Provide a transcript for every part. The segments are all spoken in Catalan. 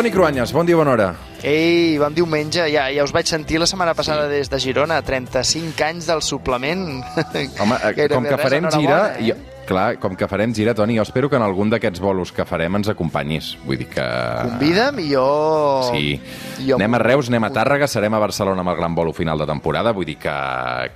Toni Cruanyes, bon dia, bona hora. Ei, bon diumenge, ja, ja us vaig sentir la setmana passada sí. des de Girona, 35 anys del suplement. Home, eh, com que res, farem gira... eh? Jo, clar, com que farem gira, Toni, jo espero que en algun d'aquests bolos que farem ens acompanyis. Vull dir que... Convida'm i jo... Sí. jo anem a Reus, anem a Tàrrega, serem a Barcelona amb el gran bolo final de temporada, vull dir que,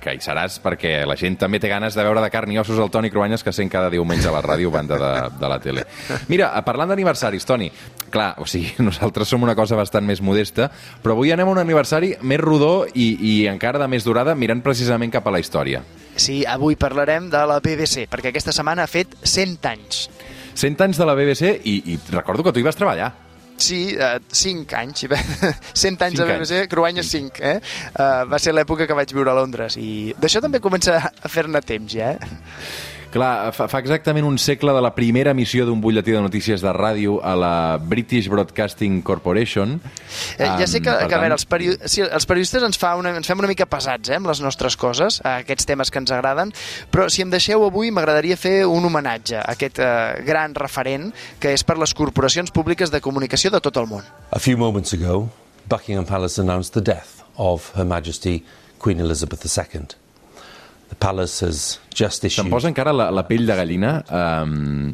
que hi seràs perquè la gent també té ganes de veure de carn i ossos el Toni Cruanyes que sent cada diumenge a la ràdio banda de, de la tele. Mira, parlant d'aniversaris, Toni, clar, o sigui, nosaltres som una cosa bastant més modesta, però avui anem a un aniversari més rodó i, i encara de més durada, mirant precisament cap a la història. Sí, avui parlarem de la BBC, perquè aquesta setmana ha fet 100 anys. 100 anys de la BBC i, i recordo que tu hi vas treballar. Sí, uh, 5 anys. 100 anys de BBC, Cruanyes 5. Eh? Uh, va ser l'època que vaig viure a Londres i d'això també comença a fer-ne temps ja. Eh? Clar, fa, fa exactament un segle de la primera emissió d'un butlletí de notícies de ràdio a la British Broadcasting Corporation. Eh, ja sé que, Um, que a veure, els, period... sí, els periodistes ens, fa una, ens fem una mica pesats eh, amb les nostres coses, a aquests temes que ens agraden, però si em deixeu avui m'agradaria fer un homenatge a aquest eh, gran referent que és per les corporacions públiques de comunicació de tot el món. A few moments ago, Buckingham Palace announced the death of Her Majesty Queen Elizabeth II. The palace has just Se'm issued. posa encara la, la pell de gallina um,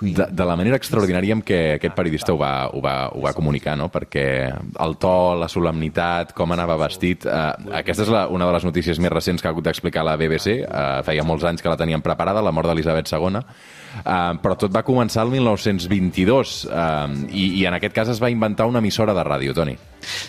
de, de la manera extraordinària amb què aquest periodista ho va, ho va, ho va comunicar, no? perquè el to, la solemnitat, com anava vestit... Uh, aquesta és la, una de les notícies més recents que ha hagut d'explicar la BBC. Uh, feia molts anys que la tenien preparada, la mort d'Elisabet II, uh, però tot va començar el 1922 uh, i, i en aquest cas es va inventar una emissora de ràdio, Toni.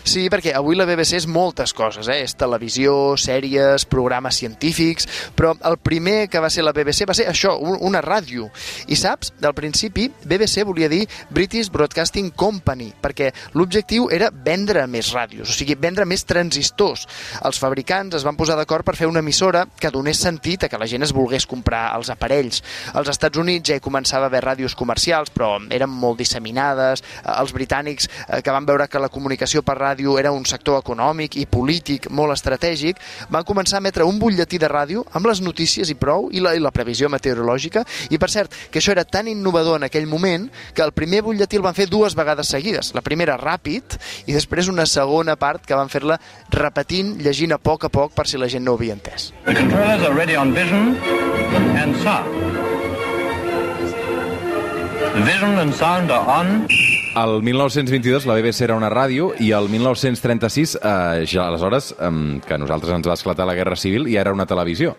Sí, perquè avui la BBC és moltes coses, eh? És televisió, sèries, programes científics, però el primer que va ser la BBC va ser això, un- una ràdio. I saps, del principi, BBC volia dir British Broadcasting Company, perquè l'objectiu era vendre més ràdios, o sigui, vendre més transistors. Els fabricants es van posar d'acord per fer una emissora que donés sentit a que la gent es volgués comprar els aparells. Als Estats Units ja hi començava a haver ràdios comercials, però eren molt disseminades. Eh, Els britànics, eh, que van veure que la comunicació per ràdio era un sector econòmic i polític molt estratègic, van començar a emetre un butlletí de ràdio amb les notícies i prou, i la, i la previsió meteorològica. I, per cert, que això era tan innovador en aquell moment que el primer butlletí el van fer dues vegades seguides. La primera ràpid i després una segona part que van fer-la repetint, llegint a poc a poc per si la gent no ho havia entès. The controllers are ready on vision and sound. Vision and sound are on. El 1922 la BBC era una ràdio i el 1936, eh, ja aleshores, eh, que nosaltres ens va esclatar la Guerra Civil, ja era una televisió.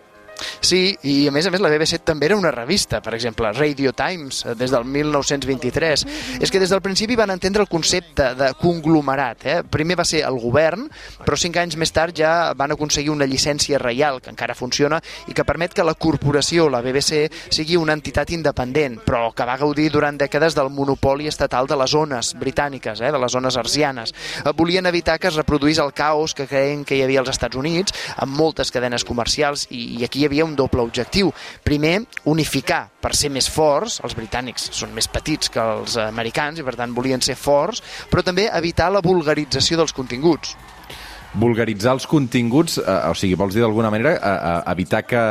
Sí, i a més a més la BBC també era una revista, per exemple, Radio Times, eh, des del 1923. És que des del principi van entendre el concepte de conglomerat. Eh? Primer va ser el govern, però cinc anys més tard ja van aconseguir una llicència reial, que encara funciona, i que permet que la corporació, la BBC, sigui una entitat independent, però que va gaudir durant dècades del monopoli estatal de les zones britàniques, eh? de les zones arsianes. Eh, Volien evitar que es reproduís el caos que creien que hi havia als Estats Units, amb moltes cadenes comercials, i, i aquí hi havia un doble objectiu. Primer, unificar per ser més forts, els britànics són més petits que els americans i per tant volien ser forts, però també evitar la vulgarització dels continguts. Vulgaritzar els continguts, eh, o sigui, vols dir d'alguna manera eh, eh, evitar que,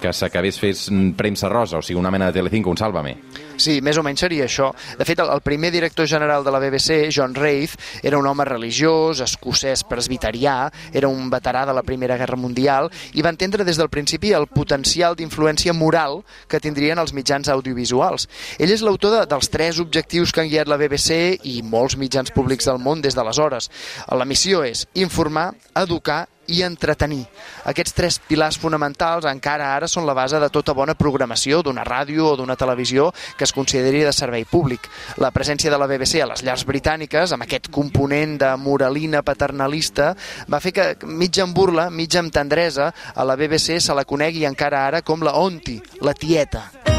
que s'acabés fes premsa rosa, o sigui, una mena de Telecinco, un Sálvame. Sí, més o menys seria això. De fet, el, primer director general de la BBC, John Raith, era un home religiós, escocès presbiterià, era un veterà de la Primera Guerra Mundial i va entendre des del principi el potencial d'influència moral que tindrien els mitjans audiovisuals. Ell és l'autor de, dels tres objectius que han guiat la BBC i molts mitjans públics del món des d'aleshores. La missió és informar, educar i entretenir. Aquests tres pilars fonamentals encara ara són la base de tota bona programació d'una ràdio o d'una televisió que es consideri de servei públic. La presència de la BBC a les llars britàniques, amb aquest component de moralina paternalista, va fer que, mitja amb burla, mitja amb tendresa, a la BBC se la conegui encara ara com la Onti, la tieta.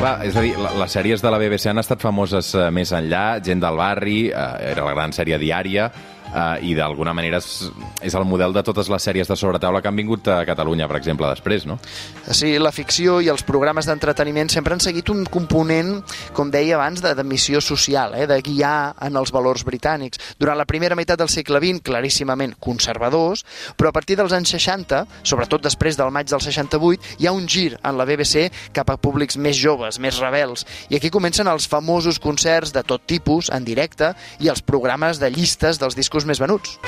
Clar, és a dir, les sèries de la BBC han estat famoses eh, més enllà, gent del barri, eh, era la gran sèrie diària, uh, i d'alguna manera és, és el model de totes les sèries de sobretaula que han vingut a Catalunya, per exemple, després, no? Sí, la ficció i els programes d'entreteniment sempre han seguit un component, com deia abans, de, de missió social, eh, de guiar en els valors britànics. Durant la primera meitat del segle XX, claríssimament conservadors, però a partir dels anys 60, sobretot després del maig del 68, hi ha un gir en la BBC cap a públics més joves, més rebels, i aquí comencen els famosos concerts de tot tipus, en directe, i els programes de llistes dels discos més venuts.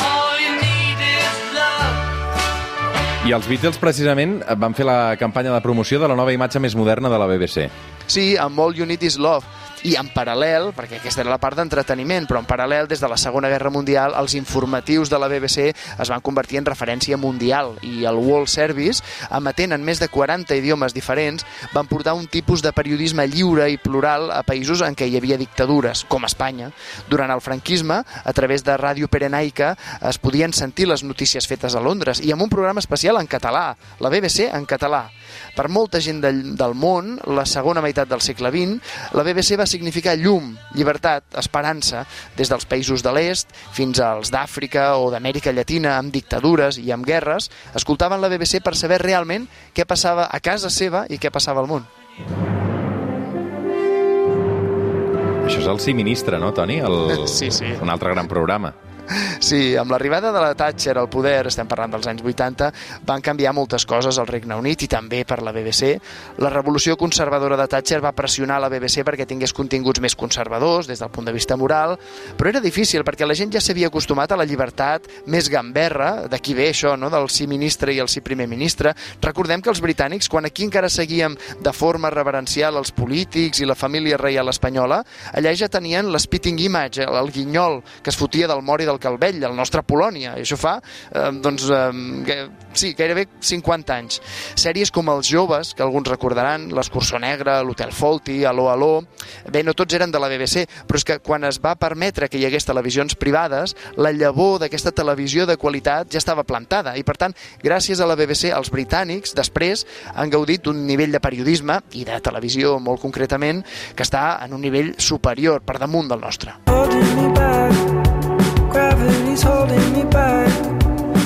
I els Beatles, precisament, van fer la campanya de promoció de la nova imatge més moderna de la BBC. Sí, amb All You Need Is Love. I en paral·lel, perquè aquesta era la part d'entreteniment, però en paral·lel, des de la Segona Guerra Mundial, els informatius de la BBC es van convertir en referència mundial i el World Service, emetent en més de 40 idiomes diferents, van portar un tipus de periodisme lliure i plural a països en què hi havia dictadures, com Espanya. Durant el franquisme, a través de Ràdio Perenaica, es podien sentir les notícies fetes a Londres i amb un programa especial en català, la BBC en català. Per molta gent del, món, la segona meitat del segle XX, la BBC va significar llum, llibertat, esperança, des dels països de l'est fins als d'Àfrica o d'Amèrica Llatina amb dictadures i amb guerres, escoltaven la BBC per saber realment què passava a casa seva i què passava al món. Això és el Sí Ministre, no, Toni? El... Sí, sí. Un altre gran programa. Sí, amb l'arribada de la Thatcher al poder, estem parlant dels anys 80, van canviar moltes coses al Regne Unit i també per la BBC. La revolució conservadora de Thatcher va pressionar la BBC perquè tingués continguts més conservadors des del punt de vista moral, però era difícil perquè la gent ja s'havia acostumat a la llibertat més gamberra, d'aquí ve això, no?, del sí ministre i el sí primer ministre. Recordem que els britànics, quan aquí encara seguíem de forma reverencial els polítics i la família reial espanyola, allà ja tenien l'spitting image, el guinyol que es fotia del mort i del Calvell, el nostre Polònia, i això fa, eh, doncs, eh, sí, gairebé 50 anys. Sèries com Els joves, que alguns recordaran, L'Escurçó Negre, l'Hotel Folti, Aló, Aló, bé, no tots eren de la BBC, però és que quan es va permetre que hi hagués televisions privades, la llavor d'aquesta televisió de qualitat ja estava plantada, i per tant, gràcies a la BBC, els britànics, després, han gaudit d'un nivell de periodisme, i de televisió molt concretament, que està en un nivell superior, per damunt del nostre. back. Gravity's holding me back.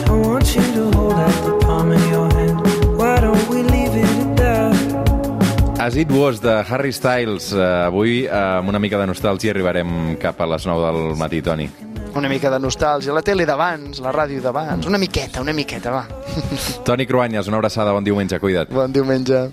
I want you to hold out the palm of your hand. Why don't we leave it at that? As It Was, de Harry Styles. Uh, avui, uh, amb una mica de nostàlgia, arribarem cap a les 9 del matí, Toni. Una mica de nostàlgia, la tele d'abans, la ràdio d'abans, una miqueta, una miqueta, va. Toni Cruanyes, una abraçada, bon diumenge, cuida't. Bon diumenge.